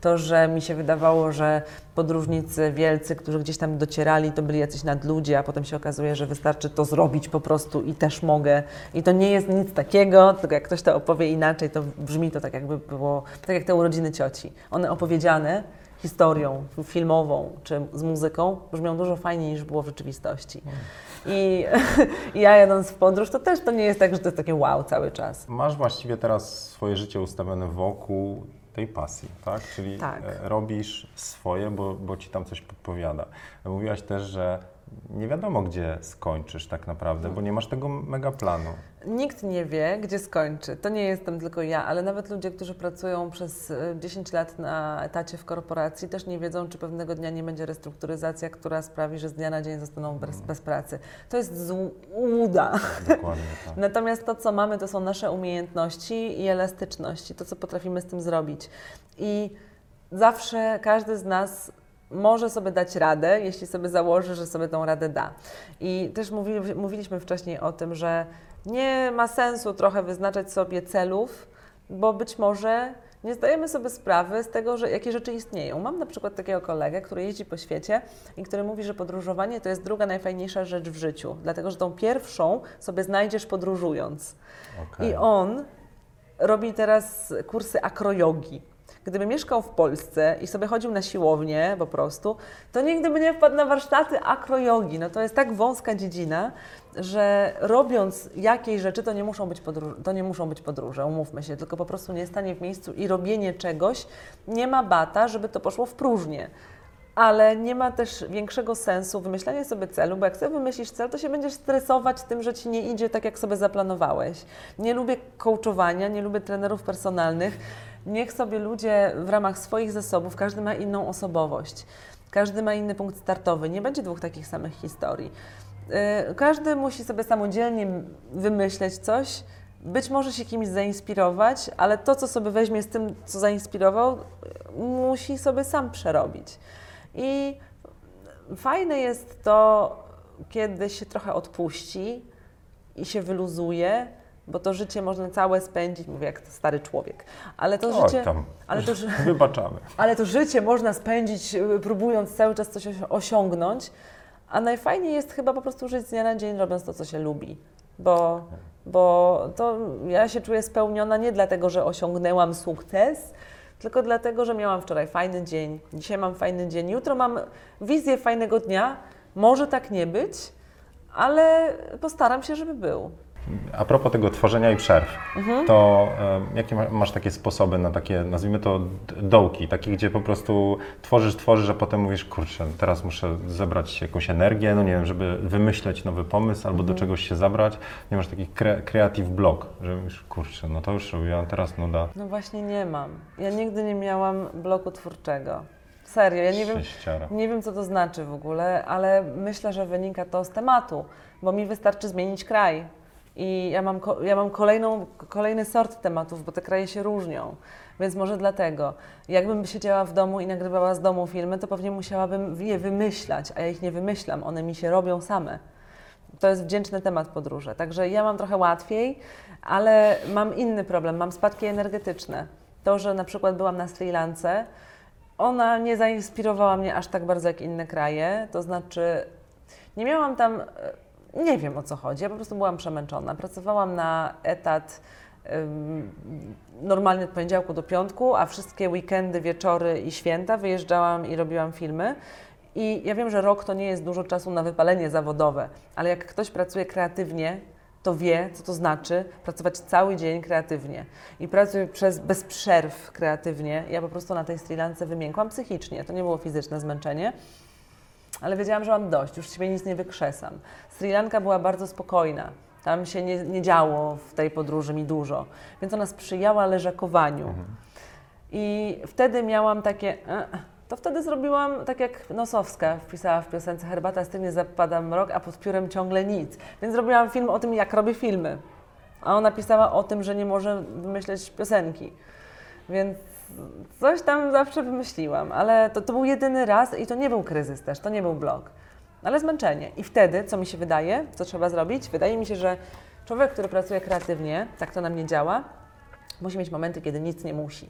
to, że mi się wydawało, że podróżnicy wielcy, którzy gdzieś tam docierali, to byli jacyś nadludzie, a potem się okazuje, że wystarczy to zrobić po prostu i też mogę. I to nie jest nic takiego, tylko jak ktoś to opowie inaczej, to brzmi to tak jakby było, tak jak te urodziny cioci. One opowiedziane historią filmową czy z muzyką brzmią dużo fajniej niż było w rzeczywistości. I, I ja jadąc w podróż, to też to nie jest tak, że to jest takie wow cały czas. Masz właściwie teraz swoje życie ustawione wokół tej pasji, tak? Czyli Tak. e, robisz swoje, bo, bo ci tam coś podpowiada. Mówiłaś też, że nie wiadomo, gdzie skończysz tak naprawdę, bo nie masz tego mega planu. Nikt nie wie, gdzie skończy. To nie jestem tylko ja, ale nawet ludzie, którzy pracują przez e, 10 lat na etacie w korporacji, też nie wiedzą, czy pewnego dnia nie będzie restrukturyzacja, która sprawi, że z dnia na dzień zostaną bez, bez pracy. To jest złuda. Dokładnie tak. Natomiast to, co mamy, to są nasze umiejętności i elastyczności, to, co potrafimy z tym zrobić. I zawsze każdy z nas może sobie dać radę, jeśli sobie założy, że sobie tą radę da. I też mówi, mówiliśmy wcześniej o tym, że nie ma sensu trochę wyznaczać sobie celów, bo być może nie zdajemy sobie sprawy z tego, że jakie rzeczy istnieją. Mam na przykład takiego kolegę, który jeździ po świecie i który mówi, że podróżowanie to jest druga najfajniejsza rzecz w życiu, dlatego że tą pierwszą sobie znajdziesz podróżując. Okej. I on robi teraz kursy akrojogi. Gdyby mieszkał w Polsce i sobie chodził na siłownię po prostu, to nigdy by nie wpadł na warsztaty akrojogi. No to jest tak wąska dziedzina, że robiąc jakieś rzeczy, to nie muszą być, podróż- to nie muszą być podróże, umówmy się, tylko po prostu nie stanie w miejscu i robienie czegoś nie ma bata, żeby to poszło w próżnię. Ale nie ma też większego sensu wymyślanie sobie celu, bo jak sobie wymyślisz cel, to się będziesz stresować tym, że ci nie idzie tak, jak sobie zaplanowałeś. Nie lubię coachowania, nie lubię trenerów personalnych. Niech sobie ludzie w ramach swoich zasobów, każdy ma inną osobowość, każdy ma inny punkt startowy, nie będzie dwóch takich samych historii. Yy, Każdy musi sobie samodzielnie wymyśleć coś, być może się kimś zainspirować, ale to, co sobie weźmie z tym, co zainspirował, musi sobie sam przerobić. I fajne jest to, kiedy się trochę odpuści i się wyluzuje, bo to życie można całe spędzić, mówię jak stary człowiek, ale to Oj, życie, tam. ale to, Wybaczamy. ale to życie można spędzić y, próbując cały czas coś osi- osiągnąć, a najfajniej jest chyba po prostu żyć z dnia na dzień, robiąc to, co się lubi. Bo, bo to ja się czuję spełniona nie dlatego, że osiągnęłam sukces, tylko dlatego, że miałam wczoraj fajny dzień, dzisiaj mam fajny dzień, jutro mam wizję fajnego dnia, może tak nie być, ale postaram się, żeby był. A propos tego tworzenia i przerw, Mhm. to e, jakie ma- masz takie sposoby na takie, nazwijmy to dołki, takie, gdzie po prostu tworzysz, tworzysz, a potem mówisz, kurczę, teraz muszę zebrać jakąś energię, no nie wiem, żeby wymyśleć nowy pomysł albo Mhm. do czegoś się zabrać. Nie masz takich cre- creative block, że mówisz, kurczę, no to już robiłam, teraz nuda. No właśnie nie mam. Ja nigdy nie miałam bloku twórczego. Serio, ja nie wiem, nie wiem co to znaczy w ogóle, ale myślę, że wynika to z tematu, bo mi wystarczy zmienić kraj. I ja mam, ja mam kolejną, kolejny sort tematów, bo te kraje się różnią. Więc może dlatego. Jakbym siedziała w domu i nagrywała z domu filmy, to pewnie musiałabym je wymyślać, a ja ich nie wymyślam, one mi się robią same. To jest wdzięczny temat podróże. Także ja mam trochę łatwiej, ale mam inny problem. Mam spadki energetyczne. To, że na przykład byłam na Sri Lance, ona nie zainspirowała mnie aż tak bardzo jak inne kraje. To znaczy, nie miałam tam, e, nie wiem o co chodzi, ja po prostu byłam przemęczona. Pracowałam na etat ym, normalnie od poniedziałku do piątku, a wszystkie weekendy, wieczory i święta wyjeżdżałam i robiłam filmy. I ja wiem, że rok to nie jest dużo czasu na wypalenie zawodowe, ale jak ktoś pracuje kreatywnie, to wie, co to znaczy pracować cały dzień kreatywnie. I pracuję przez, bez przerw kreatywnie. Ja po prostu na tej Sri Lance wymiękłam psychicznie. To nie było fizyczne zmęczenie, ale wiedziałam, że mam dość, już siebie nic nie wykrzesam. Sri Lanka była bardzo spokojna. Tam się nie, nie działo w tej podróży mi dużo, więc ona sprzyjała leżakowaniu. I wtedy miałam takie. e, To wtedy zrobiłam tak jak Nosowska wpisała w piosence Herbata z tym nie zapada mrok, a pod piórem ciągle nic. Więc zrobiłam film o tym, jak robię filmy. A ona pisała o tym, że nie może wymyśleć piosenki. Więc coś tam zawsze wymyśliłam, ale to, to był jedyny raz i to nie był kryzys też, to nie był blok, ale zmęczenie. I wtedy, co mi się wydaje, co trzeba zrobić? Wydaje mi się, że człowiek, który pracuje kreatywnie, tak to na mnie działa, musi mieć momenty, kiedy nic nie musi.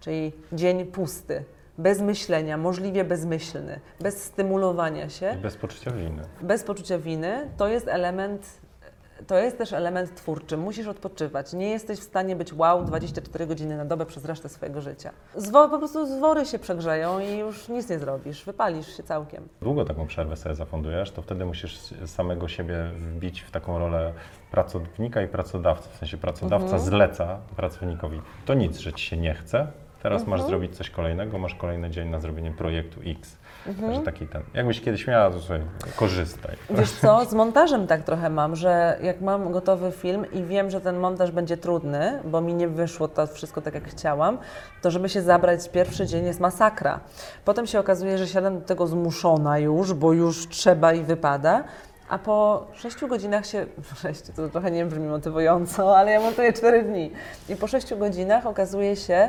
Czyli dzień pusty, bez myślenia, możliwie bezmyślny, bez stymulowania się bez poczucia winy. bez poczucia winy, to jest element, to jest też element twórczy. Musisz odpoczywać. Nie jesteś w stanie być wow 24 godziny na dobę przez resztę swojego życia. Zwo, po prostu zwory się przegrzeją i już nic nie zrobisz. Wypalisz się całkiem. Długo taką przerwę sobie zafundujesz, to wtedy musisz samego siebie wbić w taką rolę pracownika i pracodawcy. W sensie pracodawca zleca pracownikowi. To nic, że ci się nie chce. Teraz masz zrobić coś kolejnego, masz kolejny dzień na zrobienie projektu X. Także taki ten. Jakbyś kiedyś miała, to sobie korzystaj. Wiesz co, z montażem tak trochę mam, że jak mam gotowy film i wiem, że ten montaż będzie trudny, bo mi nie wyszło to wszystko tak, jak chciałam, to żeby się zabrać pierwszy dzień jest masakra. Potem się okazuje, że siadam do tego zmuszona już, bo już trzeba i wypada. A po sześciu godzinach się, sześć, to trochę nie brzmi motywująco, ale ja montuję cztery dni. I po sześciu godzinach okazuje się,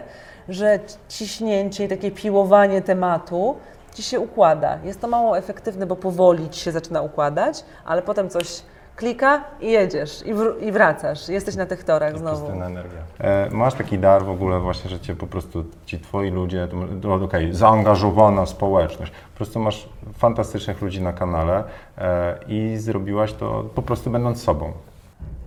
że ciśnięcie i takie piłowanie tematu ci się układa. Jest to mało efektywne, bo powoli ci się zaczyna układać, ale potem coś klika i jedziesz i, wr- i wracasz. Jesteś na tych torach znowu. Pustynna energia. E, masz taki dar w ogóle właśnie, że cię po prostu ci twoi ludzie, no, okej, zaangażowana społeczność, po prostu masz fantastycznych ludzi na kanale e, i zrobiłaś to po prostu będąc sobą.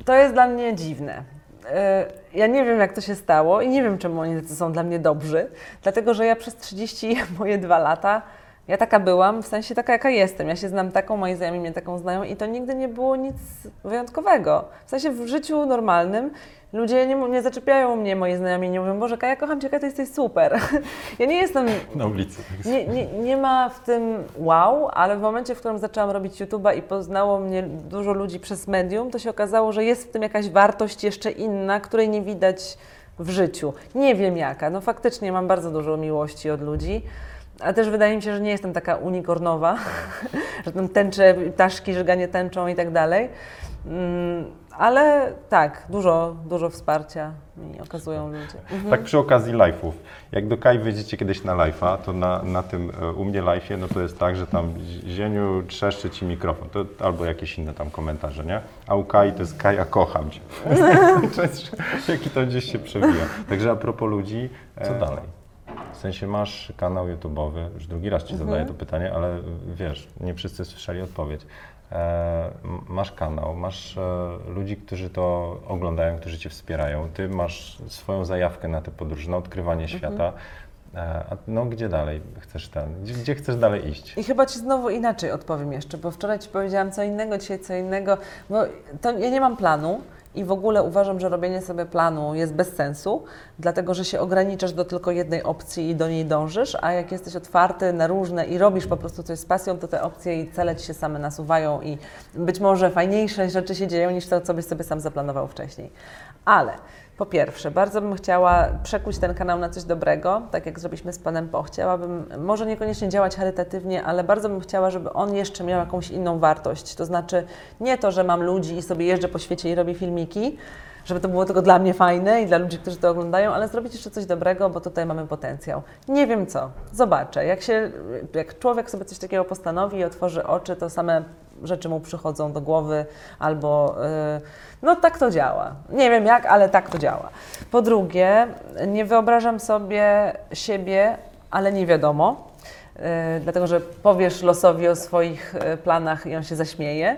To jest dla mnie dziwne. E, Ja nie wiem, jak to się stało i nie wiem, czemu oni są dla mnie dobrzy, dlatego że ja przez 30 moje dwa lata, ja taka byłam, w sensie taka, jaka jestem. Ja się znam taką, moi znajomi mnie taką znają i to nigdy nie było nic wyjątkowego. W sensie w życiu normalnym ludzie nie, nie zaczepiają mnie, moi znajomi, nie mówią, Boże, Kaja, kocham Cię, Kaja, Ty jesteś super. Ja nie jestem Na ulicy. tak nie, nie, nie ma w tym wow, ale w momencie, w którym zaczęłam robić YouTube'a i poznało mnie dużo ludzi przez medium, to się okazało, że jest w tym jakaś wartość jeszcze inna, której nie widać w życiu. Nie wiem jaka. No faktycznie mam bardzo dużo miłości od ludzi. A też wydaje mi się, że nie jestem taka unikornowa, że tam tęczę, ptaszki, żeganie tęczą i tak dalej. Mm, Ale tak, dużo, dużo wsparcia mi okazują ludzie. Tak przy okazji live'ów. Jak do Kai wyjdziecie kiedyś na live'a, to na, na tym e, u mnie live'ie, no to jest tak, że tam Zieniu trzeszczy ci mikrofon, to, albo jakieś inne tam komentarze, nie? A u Kai to jest Kaja, kocham cię. Jaki to gdzieś się przewija. Także a propos ludzi, co dalej? W sensie masz kanał YouTube'owy, już drugi raz ci zadaję to pytanie, ale wiesz, nie wszyscy słyszeli odpowiedź. E, m- masz kanał, masz e, ludzi, którzy to oglądają, którzy cię wspierają. Ty masz swoją zajawkę na te podróże, na odkrywanie świata. E, A no gdzie dalej chcesz ten, gdzie, gdzie chcesz dalej iść? I chyba Ci znowu inaczej odpowiem jeszcze, bo wczoraj Ci powiedziałam co innego, dzisiaj co innego, bo to ja nie mam planu i w ogóle uważam, że robienie sobie planu jest bez sensu, dlatego że się ograniczasz do tylko jednej opcji i do niej dążysz, a jak jesteś otwarty na różne i robisz po prostu coś z pasją, to te opcje i cele Ci się same nasuwają i być może fajniejsze rzeczy się dzieją niż to, co byś sobie sam zaplanował wcześniej. Ale po pierwsze, bardzo bym chciała przekuć ten kanał na coś dobrego, tak jak zrobiliśmy z Panem Po. Chciałabym może niekoniecznie działać charytatywnie, ale bardzo bym chciała, żeby on jeszcze miał jakąś inną wartość. To znaczy nie to, że mam ludzi i sobie jeżdżę po świecie i robię filmiki, żeby to było tylko dla mnie fajne i dla ludzi, którzy to oglądają, ale zrobić jeszcze coś dobrego, bo tutaj mamy potencjał. Nie wiem co, zobaczę. Jak, się, jak człowiek sobie coś takiego postanowi i otworzy oczy, to same rzeczy mu przychodzą do głowy albo yy, no tak to działa. Nie wiem jak, ale tak to działa. Po drugie, nie wyobrażam sobie siebie, ale nie wiadomo, yy, dlatego że powiesz losowi o swoich yy, planach i on się zaśmieje.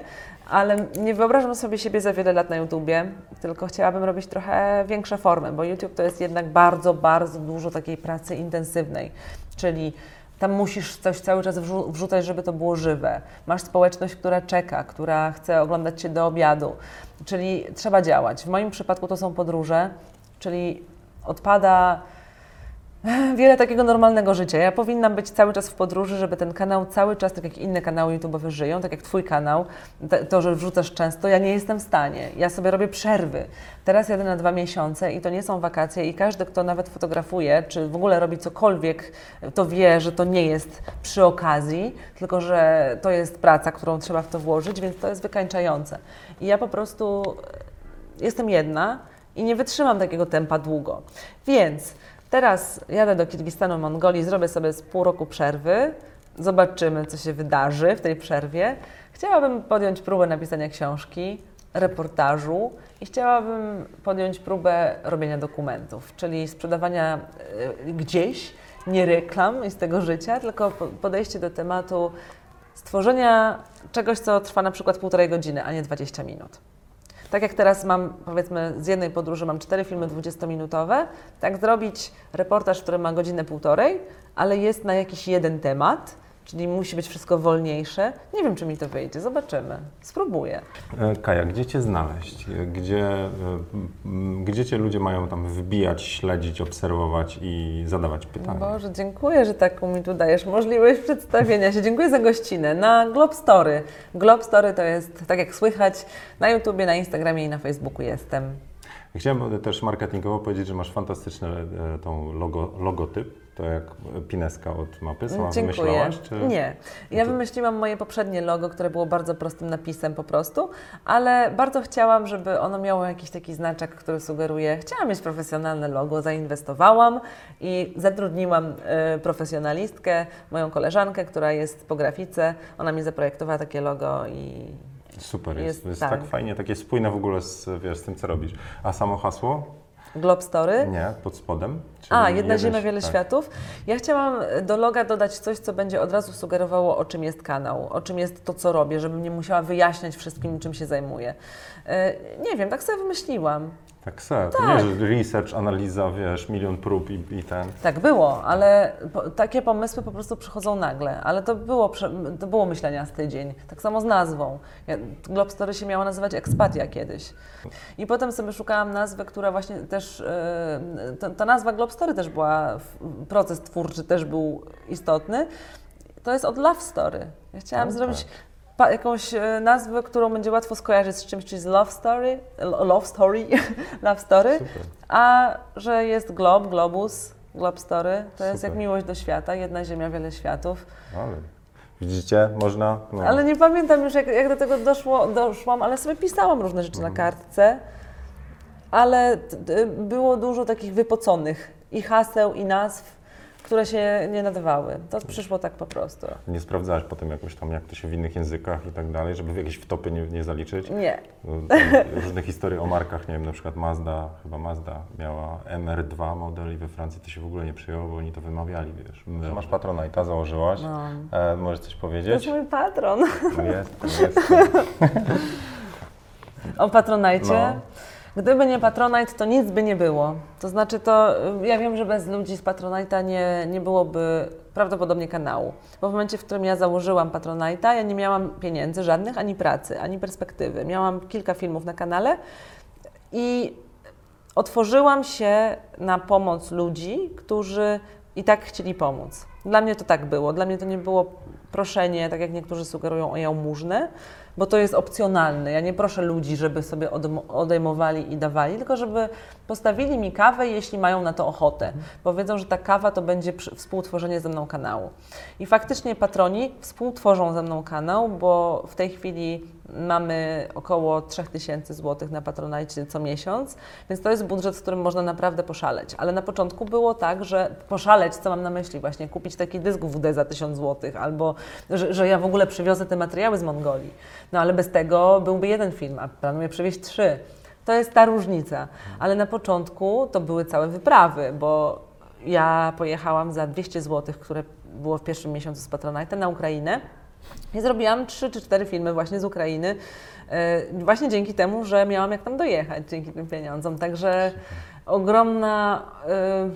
Ale nie wyobrażam sobie siebie za wiele lat na YouTubie, tylko chciałabym robić trochę większe formy, bo YouTube to jest jednak bardzo, bardzo dużo takiej pracy intensywnej, czyli tam musisz coś cały czas wrzu- wrzucać, żeby to było żywe. Masz społeczność, która czeka, która chce oglądać Cię do obiadu, czyli trzeba działać. W moim przypadku to są podróże, czyli odpada wiele takiego normalnego życia. Ja powinnam być cały czas w podróży, żeby ten kanał cały czas, tak jak inne kanały YouTube'owe żyją, tak jak Twój kanał, to, że wrzucasz często, ja nie jestem w stanie. Ja sobie robię przerwy. Teraz jadę na dwa miesiące i to nie są wakacje i każdy, kto nawet fotografuje, czy w ogóle robi cokolwiek, to wie, że to nie jest przy okazji, tylko że to jest praca, którą trzeba w to włożyć, więc to jest wykańczające. I ja po prostu jestem jedna i nie wytrzymam takiego tempa długo. Więc teraz jadę do Kirgistanu, Mongolii, zrobię sobie z pół roku przerwy, zobaczymy, co się wydarzy w tej przerwie. Chciałabym podjąć próbę napisania książki, reportażu i chciałabym podjąć próbę robienia dokumentów, czyli sprzedawania y, gdzieś, nie reklam z tego życia, tylko po- podejście do tematu stworzenia czegoś, co trwa na przykład półtorej godziny, a nie 20 minut. Tak jak teraz mam, powiedzmy, z jednej podróży mam cztery filmy 20-minutowe, tak zrobić reportaż, który ma godzinę półtorej, ale jest na jakiś jeden temat, czyli musi być wszystko wolniejsze. Nie wiem, czy mi to wyjdzie, zobaczymy. Spróbuję. E, Kaja, gdzie Cię znaleźć? E, Gdzie, e, gdzie Cię ludzie mają tam wbijać, śledzić, obserwować i zadawać pytania? Boże, dziękuję, że taką mi tu dajesz możliwość przedstawienia się. Dziękuję za gościnę. Na Globe Story. Globe Story to jest, tak jak słychać, na YouTubie, na Instagramie i na Facebooku jestem. Chciałem też marketingowo powiedzieć, że masz fantastyczny tą logo, logotyp, to jak pineska od mapy. Sama Dziękuję. wymyślałaś? Czy... Nie. Ja No to- wymyśliłam moje poprzednie logo, które było bardzo prostym napisem po prostu, ale bardzo chciałam, żeby ono miało jakiś taki znaczek, który sugeruje, chciałam mieć profesjonalne logo, zainwestowałam i zatrudniłam y, profesjonalistkę, moją koleżankę, która jest po grafice. Ona mi zaprojektowała takie logo i Super, jest, Jest jest, tak. tak. fajnie, takie spójne w ogóle z, wiesz, z tym, co robisz. A samo hasło? Globe Story. Nie, pod spodem? A, jedna ziemia, wiele tak. światów. Ja chciałam do loga dodać coś, co będzie od razu sugerowało, o czym jest kanał, o czym jest to, co robię, żebym nie musiała wyjaśniać wszystkim, czym się zajmuję. E, Nie wiem, tak sobie wymyśliłam. Tak se, to nie, że research, analiza, wiesz, milion prób i, i ten. Tak było, ale po, takie pomysły po prostu przychodzą nagle. Ale to było, prze- to było myślenia z tydzień. Tak samo z nazwą. Ja, Globe Story się miała nazywać Expatia kiedyś. I potem sobie szukałam nazwy, która właśnie też, e, ta, ta nazwa Globe Story też była, proces twórczy też był istotny. To jest od Love Story. Ja chciałam No zrobić pa, jakąś e, nazwę, którą będzie łatwo skojarzyć z czymś, czyli z Love Story, lo- Love Story, Love Story. Super. A że jest glob, globus, glob story, to jest Super. jak miłość do świata, jedna ziemia, wiele światów. Ale widzicie, można. No. Ale nie pamiętam już, jak, jak do tego doszło, doszłam, ale sobie pisałam różne rzeczy na kartce. Ale było dużo takich wypoconych i haseł, i nazw, które się nie nadawały. To przyszło tak po prostu. Nie sprawdzałaś potem jakoś tam, jak to się w innych językach i tak dalej, żeby w jakieś wtopy nie, nie zaliczyć? Nie. No, Różne historie o markach, nie wiem, na przykład Mazda, chyba Mazda miała MR2 model i we Francji to się w ogóle nie przyjęło, bo oni to wymawiali, wiesz. Masz patrona i ta założyłaś. No. E, możesz coś To jest powiedzieć? mój patron. Jest, jest. O Patronajcie. No. Gdyby nie Patronite, to nic by nie było. To znaczy to, y, ja wiem, że bez ludzi z Patronite'a nie, nie byłoby prawdopodobnie kanału. Bo w momencie, w którym ja założyłam Patronite'a, ja nie miałam pieniędzy żadnych, ani pracy, ani perspektywy. Miałam kilka filmów na kanale i otworzyłam się na pomoc ludzi, którzy i tak chcieli pomóc. Dla mnie to tak było. Dla mnie to nie było proszenie, tak jak niektórzy sugerują, o jałmużnę, bo to jest opcjonalne. Ja nie proszę ludzi, żeby sobie odejmowali i dawali, tylko żeby postawili mi kawę, jeśli mają na to ochotę. Bo wiedzą, że ta kawa to będzie współtworzenie ze mną kanału. I faktycznie patroni współtworzą ze mną kanał, bo w tej chwili mamy około 3000 zł na Patronite co miesiąc, więc to jest budżet, z którym można naprawdę poszaleć. Ale na początku było tak, że poszaleć, co mam na myśli, właśnie kupić taki dysk WD za 1000 zł, albo że, że ja w ogóle przywiozę te materiały z Mongolii. No ale bez tego byłby jeden film, a planuję przywieźć trzy. To jest ta różnica. Ale na początku to były całe wyprawy, bo ja pojechałam za 200 zł, które było w pierwszym miesiącu z Patronite na Ukrainę. I zrobiłam trzy czy cztery filmy właśnie z Ukrainy, e, właśnie dzięki temu, że miałam jak tam dojechać, dzięki tym pieniądzom. Także ogromna. e,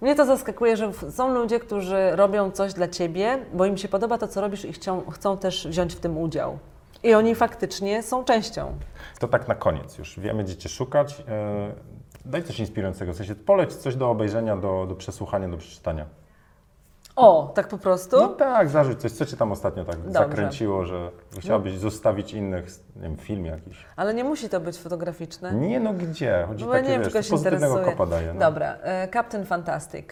Mnie to zaskakuje, że są ludzie, którzy robią coś dla ciebie, bo im się podoba to, co robisz i chcą, chcą też wziąć w tym udział. I oni faktycznie są częścią. To tak na koniec już. Wiemy, gdzie Cię szukać. E, Daj coś inspirującego, w sensie poleć coś do obejrzenia, do, do przesłuchania, do przeczytania. O, tak po prostu? No tak, zarzuć coś, co Cię tam ostatnio tak Dobrze. zakręciło, że chciałabyś zostawić innych, nie wiem, film jakiś. Ale nie musi to być fotograficzne. Nie no, gdzie? Chodzi No bo ja takie, nie wiem, wiesz, czy pozytywnego interesuje. kopa daje. No. Dobra, e, Captain Fantastic.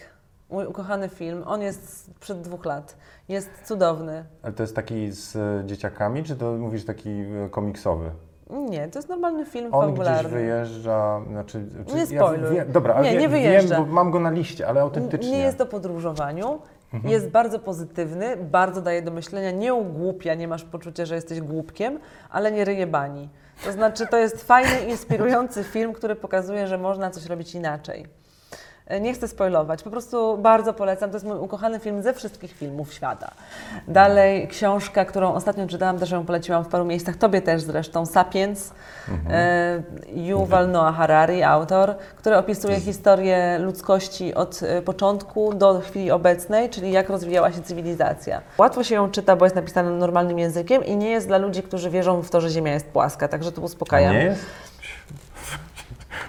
Mój ukochany film. On jest sprzed dwóch lat. Jest cudowny. Ale to jest taki z dzieciakami, czy to mówisz taki e, komiksowy? Nie, to jest normalny film On fabularny. gdzieś wyjeżdża, znaczy... czy- Nie spoiluj. wiem, dobra, ale Nie, wie, nie wyjeżdża. wiem, bo mam go na liście, ale autentycznie. Nie jest o podróżowaniu. Mhm. Jest bardzo pozytywny, bardzo daje do myślenia, nie ugłupia, nie masz poczucia, że jesteś głupkiem, ale nie ryje bani. To znaczy, to jest fajny, inspirujący film, który pokazuje, że można coś robić inaczej. E, Nie chcę spoilować, po prostu bardzo polecam. To jest mój ukochany film ze wszystkich filmów świata. Dalej książka, którą ostatnio czytałam, też ją poleciłam w paru miejscach, tobie też zresztą, Sapiens, e, Yuval Noah Harari, autor, który opisuje historię ludzkości od e, początku do chwili obecnej, czyli jak rozwijała się cywilizacja. Łatwo się ją czyta, bo jest napisana normalnym językiem i nie jest dla ludzi, którzy wierzą w to, że Ziemia jest płaska, także tu uspokajam. Nie jest?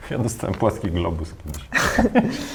Ja dostałem płaski globus kiedyś.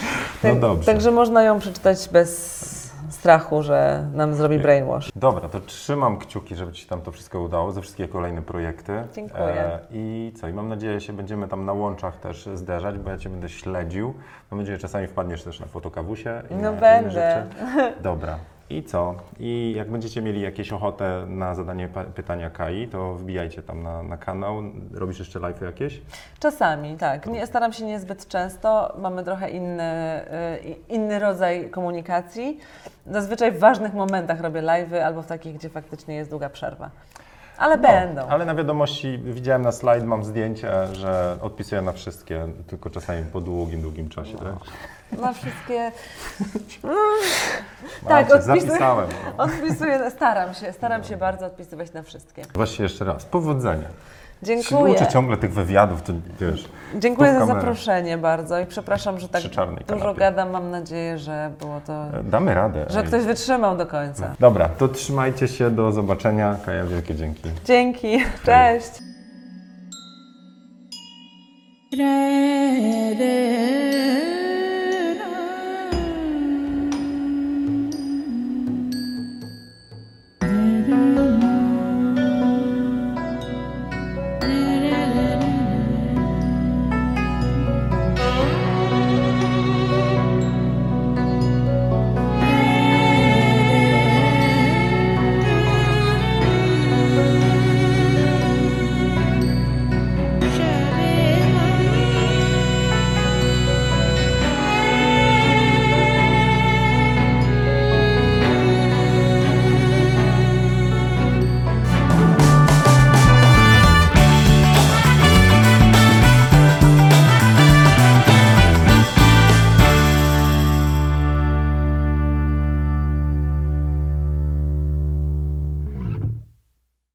No Tak- dobrze. Także można ją przeczytać bez strachu, że nam zrobi brainwash. Dobra, to trzymam kciuki, żeby Ci tam to wszystko udało, ze wszystkie kolejne projekty. E, Dziękuję. I co? I mam nadzieję, że się będziemy tam na łączach też zderzać, bo ja Cię będę śledził. Mam nadzieję, że czasami wpadniesz też na fotokawusie. i No na inne będę. rzeczy. Dobra. I co? I jak będziecie mieli jakieś ochotę na zadanie pytania Kai, to wbijajcie tam na, na kanał. Robisz jeszcze live jakieś? Czasami, tak. Nie, staram się niezbyt często. Mamy trochę inny, y, inny rodzaj komunikacji. Zazwyczaj w ważnych momentach robię live'y albo w takich, gdzie faktycznie jest długa przerwa. Ale będą. No, Ale na wiadomości widziałem na slajd, mam zdjęcie, że odpisuję na wszystkie, tylko czasami po długim, długim czasie. tak? Na wszystkie. Tak, odpisuję- zapisałem. Odpisuję, staram się, staram się bardzo odpisywać na wszystkie. Właśnie jeszcze raz, powodzenia. Dziękuję. Uczę ciągle tych wywiadów, to wiesz. Dziękuję za zaproszenie bardzo i przepraszam, że tak dużo kanapie. gadam. Mam nadzieję, że było to. Damy radę. że ej. ktoś wytrzymał do końca. Dobra, to trzymajcie się, do zobaczenia. Kaja, wielkie dzięki. Dzięki, cześć. Re,